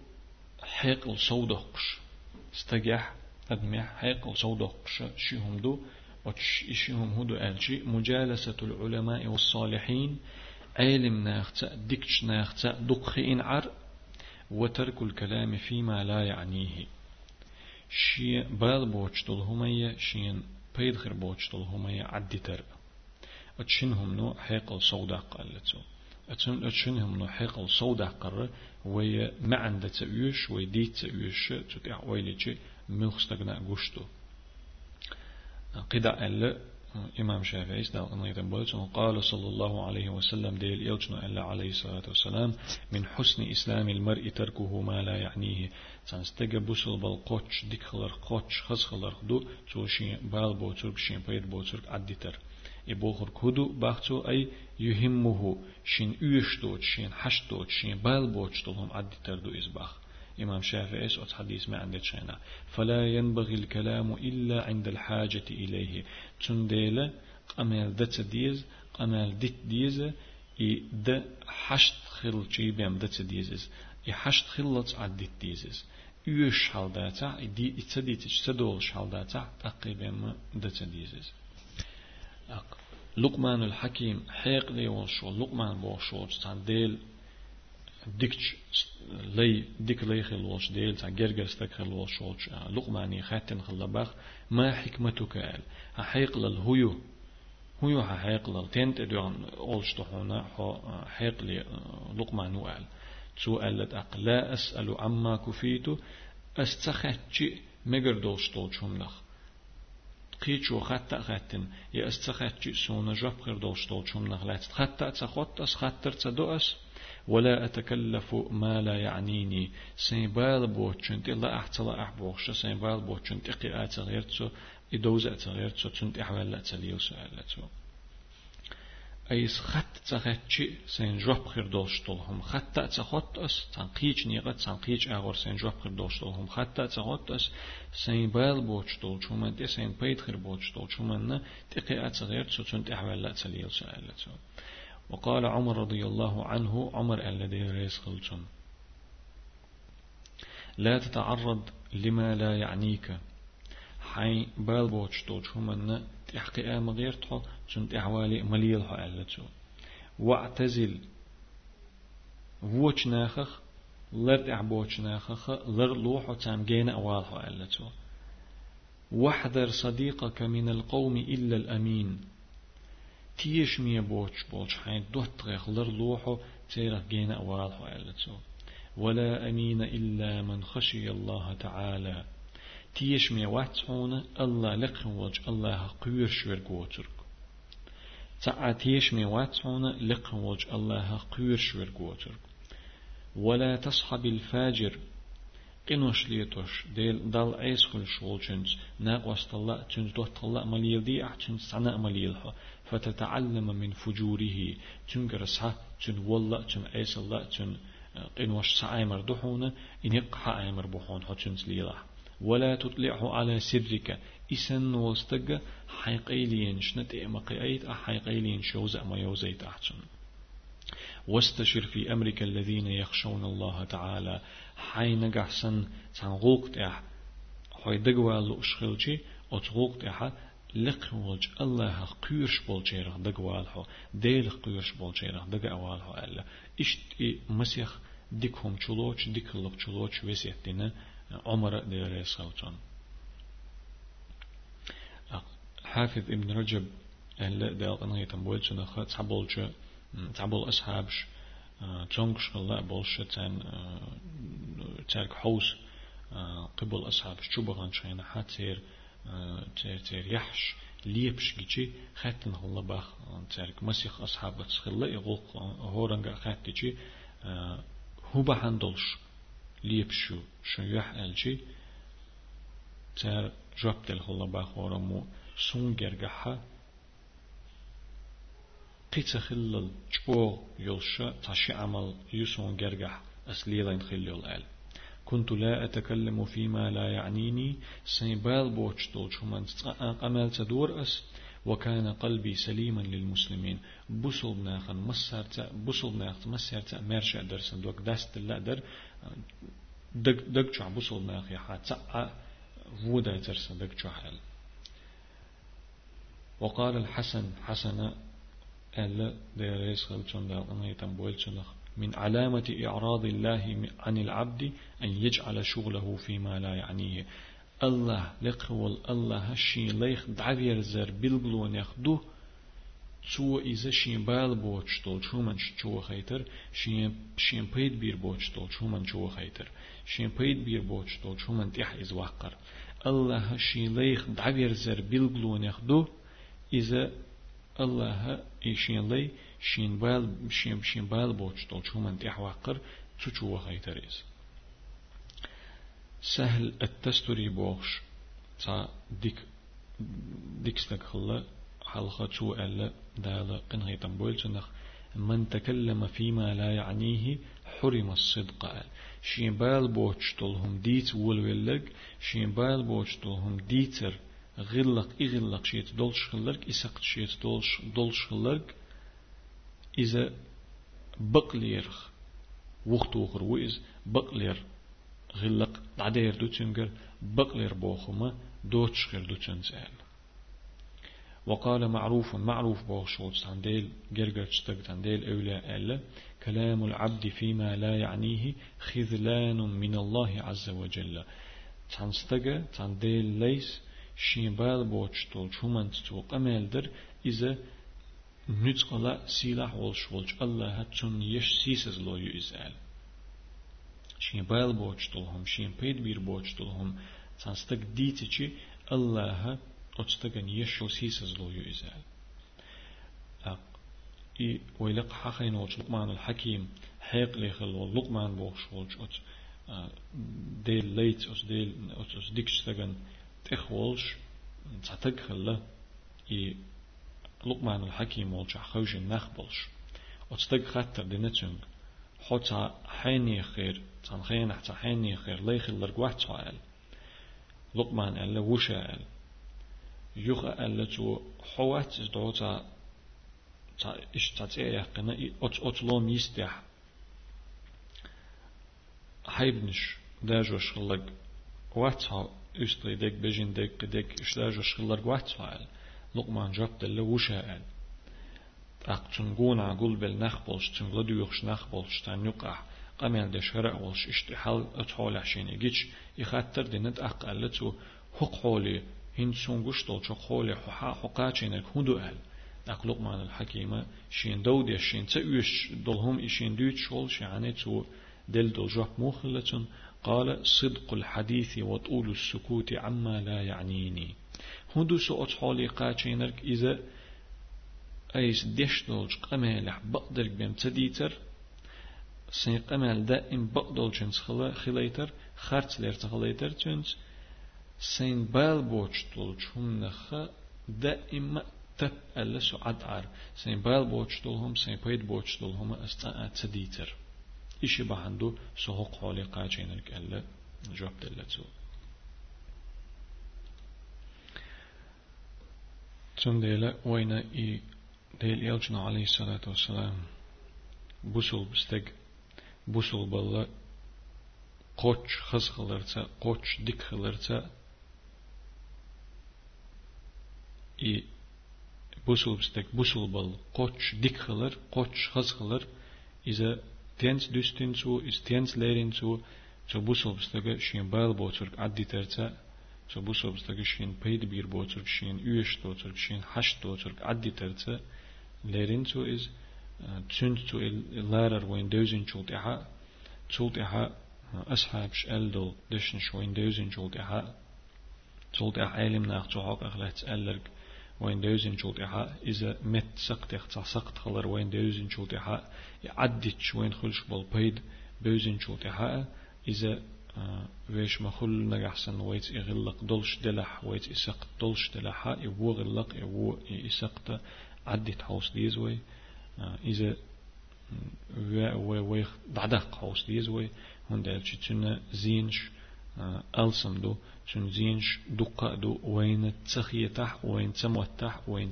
حيق الصودقش استجح أدمع حيق الصودقش شيهم دو وشيهم هدو ألشي مجالسة العلماء والصالحين علم ناختا دكش ناختا دقخين عر وترك الكلام فيما لا يعنيه شي بال بوچتل همية شين بيدخر بوچتل همية عدي تربه أتشنهم نو حيقل صودا قالتو. أتن أتشنهم نو حيقل صودا قرر وي ما عند تأيوش وي دي تأيوش تتع ويلي ملخستقنا قشتو قدا ألا إمام شافعي استال أن يتنبولت قال صلى الله عليه وسلم ديل إلجنا ألا عليه الصلاة والسلام من حسن إسلام المرء تركه ما لا يعنيه. تنستجب بوصل بالقوتش ديك خلر قوتش خز خلر دو توشي بال بوترك شين بيد بوترك عدي تر يبوخر كودو باختو أي يهمه شين يشتوت شين حشتوت شين بالبوت طولهم عدي تردو إزباخ إمام شافعي أت حديث ما عندك شينا فلا ينبغي الكلام إلا عند الحاجة إليه تنديل قمال دت ديز قمال دت ديز إي د حشت خل شي بيم دت ديزز إي حشت خلت عدت ديزز يوش حالداتا دي اتسديتش تدول حالداتا تقريبا ما دتديزز لقمان الحكيم حيق لي والشو لقمان بوشو تان ديل ديكش لي ديك لي خل والش ديل تان جرجر ستك خل والشو لقماني خاتن خلباخ ما حكمتك قال حيق للهيو هو حيق لل تنت ادوان اولش تحونا حيق لي لقمان وقال سؤالت أق لا أسأل عما كفيت أستخدش مجر دوش طول نخ قيتشو خطا خاتن يا استخدش سونا جاب غير دوش نخ لا تخطا تخط أس خطر تدوس ولا أتكلف ما لا يعنيني سيبال بوتشنت إلا أحتلا أحبوخش سيبال بوتشنت إقيات غيرتو إدوزة غيرتو تنت إحوال لا تليو سؤالتو أيس خط تخاتشي سين جواب خير دوشتولهم. خط تخوت أس تنقيج نيغة تنقيج أغور سين جواب خير دوشتولهم. خط تخوت أس سين بايل بوشتول. شومن دي سين بيت خير بوشتول. شومن تقي أتغير تسون تحوال لا تليل سألته وقال عمر رضي الله عنه عمر الذي خلتون. لا تتعرض لما لا يعنيك. حي بال بوشتول. شومن تحقي آم غيرتو سنت أحوالي مليل ألتو واعتزل. ووش ناخخ؟ لرد أحبوش ناخخ. لر لوحو تامجين أوالها ألتو واحذر صديقك من القوم إلا الأمين. تيش مية بوش بوش حين دوتغيخ لر لوحو تيرخ جين أوالها ألتو ولا أمين إلا من خشي الله تعالى. تيش مي واتسونا الله لقن وج الله قير شوير قوترك تاع تيش مي واتسونا لقن وج الله قير شوير قوترك ولا تصحب الفاجر. قنوش ليتوش ديل دال عيس خل شول چنز ناق وستلا چنز دوت الله مليل دي احچنز سنة مليلها فتتعلم من فجوره تنقرسها تن والله تن عيس الله تن قنوش سعيمر دحونا إن يقحى عيمر بحون حچنز ليلها ولا تطلعه على سرك. إسن وستق حيقيلين شنت إمقي أيت أحيقيلين شوز أما يوزيت أحسن. واستشر في أمرك الذين يخشون الله تعالى. حين قحسن تنغوق تح حي دقوال أشخلشي أتغوق تح لقوج الله قيرش بولشيرخ دقوالحو ديل قيرش بولشيرخ دقوالحو ألا. إشت مسيخ ديكهم چلوچ ديكلق چلوچ وسيحتنا عمر دير صوتون حافظ ابن رجب أهل دال أنا يتنبول شنخ تعبولش تعبول أصحابش تونكش الله بولش تان تارك حوس قبل أصحابش شبغان شينا حاتير تير تير يحش ليبش جيجي خاتن الله باخ تارك مسيخ أصحاب تسخلا يغوق هورنغا خاتجي هو بحندلش ليبشو شو يح الجي تار جوبتل هلا باخورمو سونجرجها قيت خلل جو يلشا تاشي عمل يسون جرجح أسليلا خلل الآل كنت لا أتكلم فيما لا يعنيني سيبال بوش دول شو من قمال تدور أس. وكان قلبي سليما للمسلمين بوصل بناخن مسرت بوصل بناخت مسرت مرشا درسن دوك دست لا در. دق دق شو بوصل يا حات ودا درسن دق شو حل وقال الحسن حسن ألا ديريس خلشون دال أنا يتنبول من علامة إعراض الله عن العبد أن يجعل شغله فيما لا يعنيه. الله لقول الله هشي ليخ دعوير زر بلغلون يخدو شو إذا شين بال بوش طول شو من شو خيتر شين شين بيد بير بوش طول شو من شو خيتر شين بيد بير بوش طول شو من تيح إز وقر الله هشي ليخ دعوير زر بلغلون يخدو إذا الله إيشين لي شين بال شين شين بال بوش طول شو من تيح وقر شو شو خيتر إز سهل التستري بوخش تا ديك ديك ستك خلا حلقة شو ألا دالا قنها يتنبول من تكلم فيما لا يعنيه حرم الصدق شين بال بوش طولهم ديت ولولك شين بال بوش طولهم ديتر غلق إغلق شيت دولش خلرك إسقط شيت دولش دولش خلرك إذا بقلير وقت وخر وإز بقلير غلق دعدير دو تنجر بقلر بوخما دوتش غير دو تنزال وقال معروف معروف بوخشوت تنديل جرجرتش تك تنديل أولى ألا كلام العبد فيما لا يعنيه خذلان من الله عز وجل. تنستجا تنديل ليس شيبال بوتشتول شومن تو قمال در إذا نتقلا سلاح ولش ولش الله هتون يش سيسز لو يزال شين بايل بوتشتولهم شين بيد بير بوتشتولهم تنستك ديتشي الله أتستغن يشل سيسز لو يزال إي ويلق حقين وش لقمان الحكيم حيق ليخل لقمان بوش وش أت ديل ليت أس ديل أس ديكش تغن تخولش تعتق خلا إي لقمان الحكيم وش خوش نخبلش أتستغ خطر دينتشنج حتى حيني خير تان خين حتى حيني خير ليخل لرقوات سؤال لقمان ألا وشا ألا يخ ألا تو حوات دوتا تا إش تاتي يقنا أت أتلوم يستح حيبنش داجوش خلق واتها استري ديك بجين ديك ديك إش داجوش خلق واتها لقمان جاب دل وشا أق تنقون عقول بالنخبلش تنقلدو يخش نخبلش تان يقع قمل ده شرع والش اشتحال اتحول عشان يجيش يخاطر دينت أقلتو حق حولي هين سونغوش دول شو خولي حقا حقا چينك هندو أهل. أقلق مان الحكيمة شين دودي شين تأويش دولهم إشين دوت شول شعني تو دل دول جوح موخلة قال صدق الحديث وطول السكوت عما لا يعنيني هندو سو أتحولي قاچينك إذا أيس ديش دولج قمالح بقدر بيم تديتر سين قمال دائم بقدر جنس خلا خليتر خرط لير تخليتر جنس Sen bel boçtul çumnaha da imma tep elle su adar. Sen bel boçtul hum sen payd boçtul hum asta atsaditer. İşi bahandu soğuk hali kaçınırk elle cevap delletsu. Tündeyle oyna i del değil ali aleyhissalatu vesselam busul bistek busul balla qoch his qilarsa qoch dik qilarsa i busulbstek busulbal koç dik kılır, koç hız kılır, ize tens düstin su, iz tens lerin su, so busulbstege şin bayıl boçurk addi terce, so busulbstege şin peyd bir boçurk, şin üyeş doçurk, şin haş doçurk addi terce, lerin su iz tünt su larar voin dözün çult eha, çult eha ashabş eldol, döşün şoin dözün çult eha, çult eha elimnağ çoğalk ahlet ellerk, وين دوزين شولت إحا. إذا مت سقط إختا سقط خلر وين دوزين شولت إحا. يعدت شوين خلش بالبيد شولت إحا. إذا ويش ما خل نجحسن ويت إغلق دلش دلح ويت إسقط دلش دلحا يبو غلق يبو إسقط. عدت حوس ديزوي إذا و و دعدق حوس ديزوي هون دل تشنا زينش ألسم دو تشن زينش دقة دو وين تسخية تح وين تموت تح وين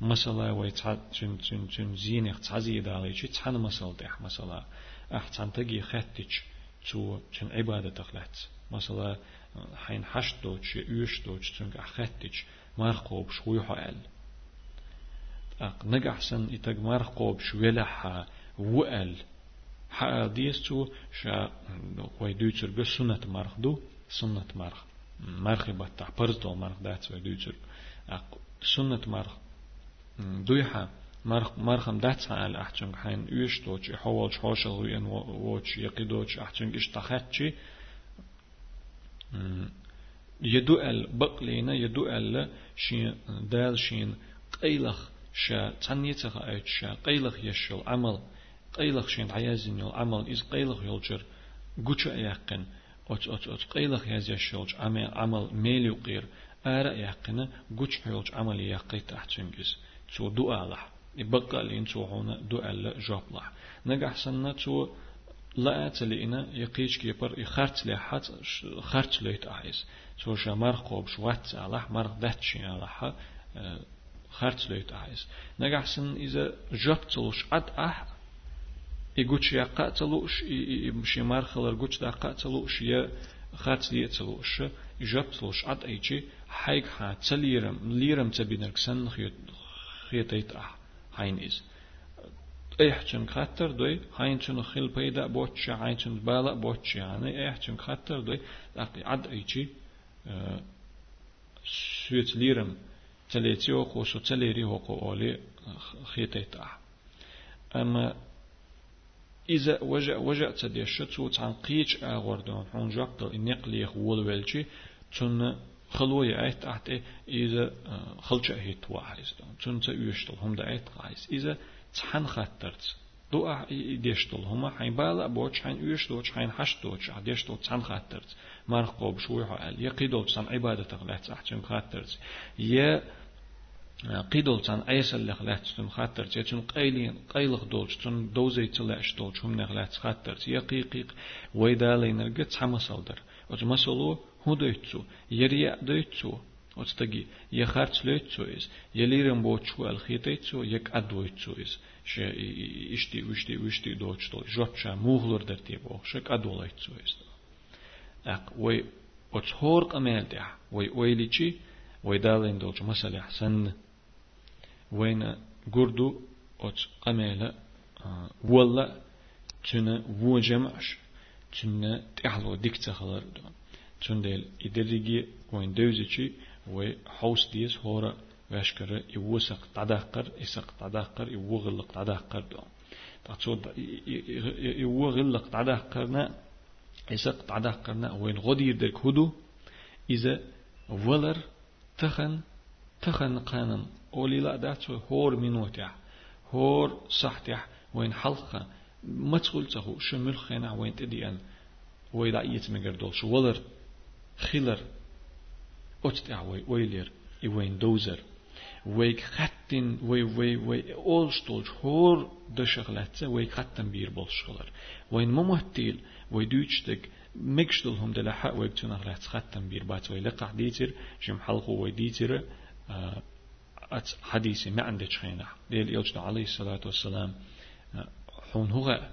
مثلا وين تشن تشن تشن زين تعزي دالي شي تحن مثلا تح مثلا أحسن تجي خاتش تو تشن عبادة تخلت مثلا حين حشتو تشي يوشتو تشن خاتش ما خوب شوي حال أق نجحسن إتج مرخ قوب شويلها وقل حق ديستو شا ويدوتر بس سنة مرخ دو سنة مرخ. مرخ بتاع برزدو مرخ دات ويدوتر أق سنة مرخ. دويحة مرخ مرخم دات على أحجن حين يش دوش حوال حاشل وين ووش يقيدوش أحجن إش تخاتشي يدوء بقلينا يدوء شين دال شين قيلخ شا تنيتها أيت شا قيلخ يشل عمل. قيلخ شين عيازين يل عمل إز قيلخ يلجر قوش أيقن أت أت أت قيلخ يز يشلج عمل عمل ميل يقير آرا يقنا قوش يلج عمل يقي تحتنجز تو دعاء لح يبقى لين تو هنا دعاء لجاب لح. نجح سنة تو لا أتلينا يقيش كيبر يخرت لي حت خرت ليت أحيس تو شمر قوب شوات على مر دتشي على خرج ليت أحس نجحسن إذا جبتلش عد أح يقولش يا قاتلوش شي مارخلر قوش دا قاتلوش يا خات لي تلوش جبتلوش عد ايجي حيك ها تليرم ليرم تبينرك سن خيط خيطيت اح هاين از احچن خاطر دوي هاينچن خيل بيدا بوتش هاينچن بالا بوتش يعني احچن خاطر دوي اقي عد ايجي سويت ليرم تليتيو خوشو تليري هوكو اولي خيطيت اح اما إذا وجع تديش تو تان قيش أغوردون. حون جاقل إنقليخ ولولشي تون خلوية عيت تحت إذا خلش أهيت واحد تون تأيشتل هم دعيت قايس إذا تحن خطرت دو ديشتل. هما حين بالا بوش حين يوش دوش حين حش دوش ديشتل تحن خطرت مرخ قوب شوي حال يقيدو تسان عبادة تغلات أحجم خطرت يا قيدول تان أيسل لخلات تن خاطر تن قيلين قيلخ دولش تن دوزي تلاش دولش هم نخلات خاطر يقيقيق ويدالين رجت حمسالدر وتمسلو هو دويتسو يريا دويتسو وتستجي يخارت لويتسو إز يليرم بوتشو الخيتيتسو يك أدويتسو إز ش إشتي وشتي وشتي دوتش دول جوتشا موغلر درتي بو شك أدولايتسو إز أق وي وتهور أمال ده وي ويليتشي ويدالين دولش مسألة حسن وين قردو أوت قميلة ولا تنا و جمعش تنا تحلو ديك تخلر تن ديل إدريجي وين دوزيشي وي حوس ديس هورا واشكر يوسق تدقر يسق تدقر يوغلق تدقر دو. تقصد يوغلق تدقرنا يسق تدقرنا وين غدير ديك هدو إذا ولر تخن تخن قانم. أولي لا داتو هور منوتع هور صحتع وين حلقة ما تقول تهو شمل خينا وين تديان ويدا يتمجر شو ولر خيلر أتتع وي ويلير وين دوزر ويك خاتين وي وي وي أول شتولش هور دشغلات ويك خاتن بير بولشغلر وين ممهتيل وي دوتشتك مكشتل هم دلحق ويك تنغلات خاتن بير بات وي لقع ديتر جم حلقو وي ديتر آه أت حديث ما عندك خينا ديل يوجد عليه الصلاة والسلام حون هو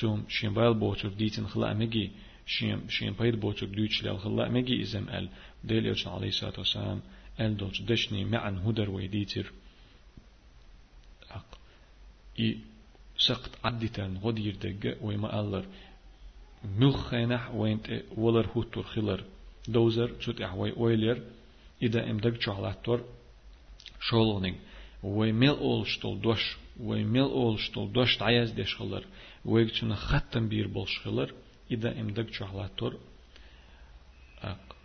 توم شين بايل بوتر ديتن خلا مجي شين شين بايل بوتر دوتش لال خلا مجي إزم أل. ديل يوجد عليه الصلاة والسلام أل دوتش دشني معن هدر ويديتر أق. إي سقط عدتن غدير دقة ويما ألر. ملخينح وينت ولر هوتر خلر دوزر تشوت أحوي ويلر إذا إمدق شعلاتور شولونينغ ويميل أول شتول دوش ويميل أول شتول دوش تعيز ديش خلر ويجتنا ختم بير بولش خلر إذا إمدك شهلاتور أق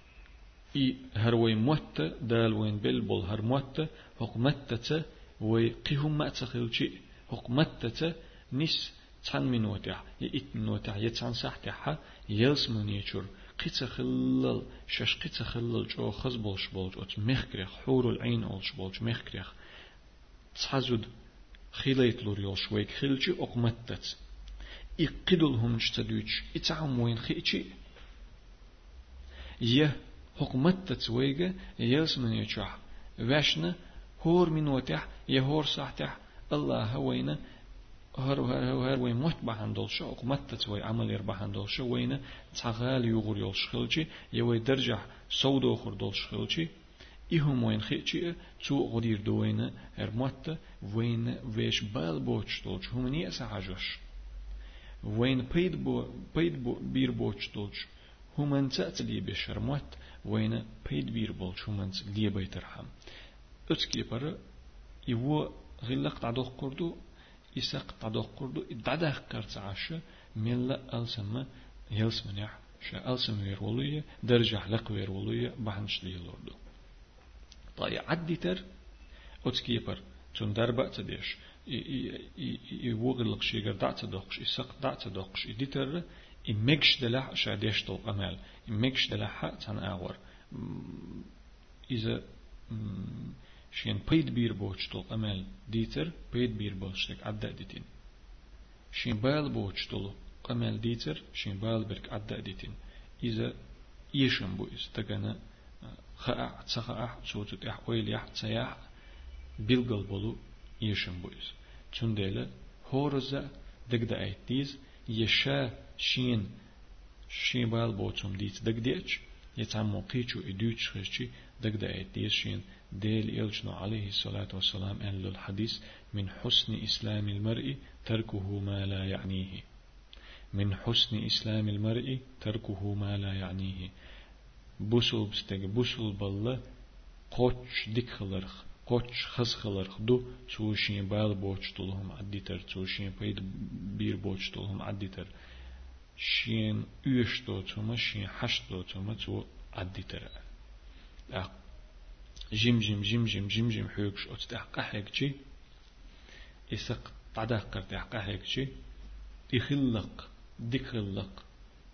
إي هر وي موت دال وين بيل بول هر موت حكمتة وي قيهم ما تخيلشي حكمتة نس تان منوتع يئت منوتع يتان سحتها يلس من يشور قيت خلل شش قيت خلل جو خز بولش بولج أت مخكريخ حور العين أولش بولج مخكريخ. تحزد خيليت لور يول شويك خيلجي أقمتت إقدلهم جتدوش إتعم وين خيتشي؟ يه حكمتت يلس من يشح واشنا هور من وتح يهور صحتح الله هوينا هر هر هر وين موت بحندل شو قمت توي عمل ير بحندل شو وين تغال يغور يول شخلجي يوي درجة سودو خردل شخلجي إهم وين خيتشي تو غدير دوين هر موت وين ويش بال بوش دولش همني أسعجش وين بيد بو بيد بو بير بوش دولش همن تأتلي بشر موت وين بيد بير بولش همن ليه بيترحم أتكي بر يو غلق تعدوخ قردو إساق تدوق قردو إدعده كرت عشا ملا ألسما يلس منيح شا ألسم ويرولية درجة لق ويرولية بحنش لي لوردو طيب عدي تر أتكيبر تون دربا تديش يوغلق شيغر دعت دوقش إساق دعت دوقش إديتر إمكش دلح شا ديش طول أمال إمكش دلح تان أغور إذا شين بيد بير بوشتول أمل ديتر بيد بير بوشتك عدى ديتين شين بايل بوشتول أمل ديتر شين بايل برك عدى ديتين إذا يشم بويس تغنى خاع تسخاع صوت إح ويل يح تسيح بيلغل بولو يشم بويس تندل هورزا دق دا ايتيز يشا شين شين بال بوتم ديت دق ديتش يتعمو قيتشو إدوتش خشي دا ايتيز شين ديل إلجنا عليه الصلاة والسلام أن الحديث من حسن إسلام المرء تركه ما لا يعنيه من حسن إسلام المرء تركه ما لا يعنيه بوسل بستك بوسل بالله قوش ديك خلرخ قوش خز خلرخ دو توشين بايل بوش طولهم عديتر توشين بيد بير بوش طولهم عديتر شين يوش دو توما شين حش دو توما تو عديتر جيم جيم جيم جيم جيم جيم حيوكش أتتحقق حيكشي إسق تعدق قرت حقق حيكشي يخلق ديخلق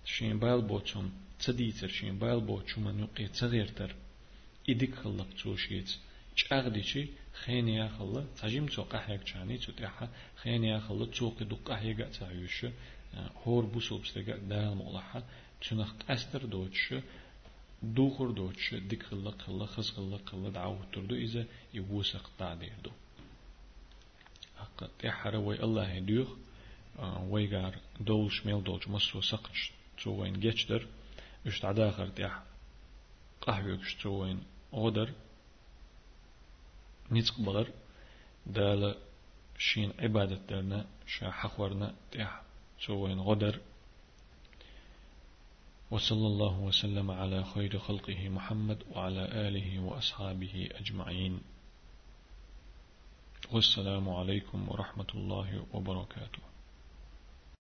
شين بايل بوتشم تديتر شين بايل بوتشم من يقي تغيرتر إديك خلق توشيت چاغديشي خين يا خلا تجيم توقع هيك چاني تتيحا خين يا خلا توقي دقة هيك تعيش هور بوسوب ستيجا دال مغلحة تنخ أستر دوتش دوخر دوتش ديك خلا خلا خز خلا خلا دعوة تردو إذا يوسق تعدير دو حق تيحا روي الله يدوخ ويجار دولش ميل دولش مسو سقش توين جيتشدر اش تعداخر تيح قهوكش توين غدر نيتق بغر دال شين عبادة درنا شا حخورنا تيح توين غدر وصلى الله وسلم على خير خلقه محمد وعلى آله وأصحابه أجمعين. والسلام عليكم ورحمة الله وبركاته.